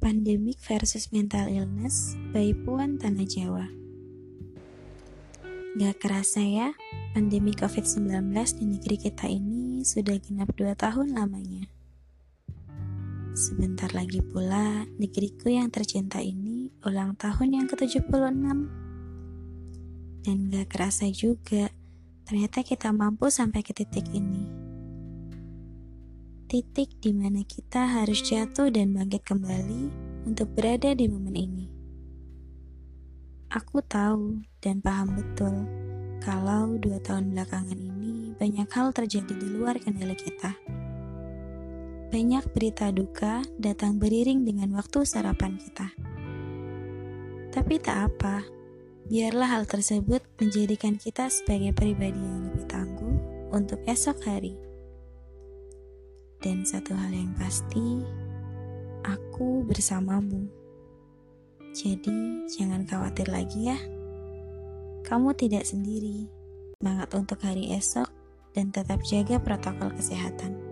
Pandemic versus Mental Illness by Puan Tanah Jawa. Gak kerasa ya, pandemi COVID-19 di negeri kita ini sudah genap dua tahun lamanya. Sebentar lagi pula, negeriku yang tercinta ini ulang tahun yang ke-76. Dan gak kerasa juga, ternyata kita mampu sampai ke titik ini titik di mana kita harus jatuh dan bangkit kembali untuk berada di momen ini. Aku tahu dan paham betul kalau dua tahun belakangan ini banyak hal terjadi di luar kendali kita. Banyak berita duka datang beriring dengan waktu sarapan kita. Tapi tak apa, biarlah hal tersebut menjadikan kita sebagai pribadi yang lebih tangguh untuk esok hari. Dan satu hal yang pasti, aku bersamamu. Jadi, jangan khawatir lagi ya. Kamu tidak sendiri. Semangat untuk hari esok dan tetap jaga protokol kesehatan.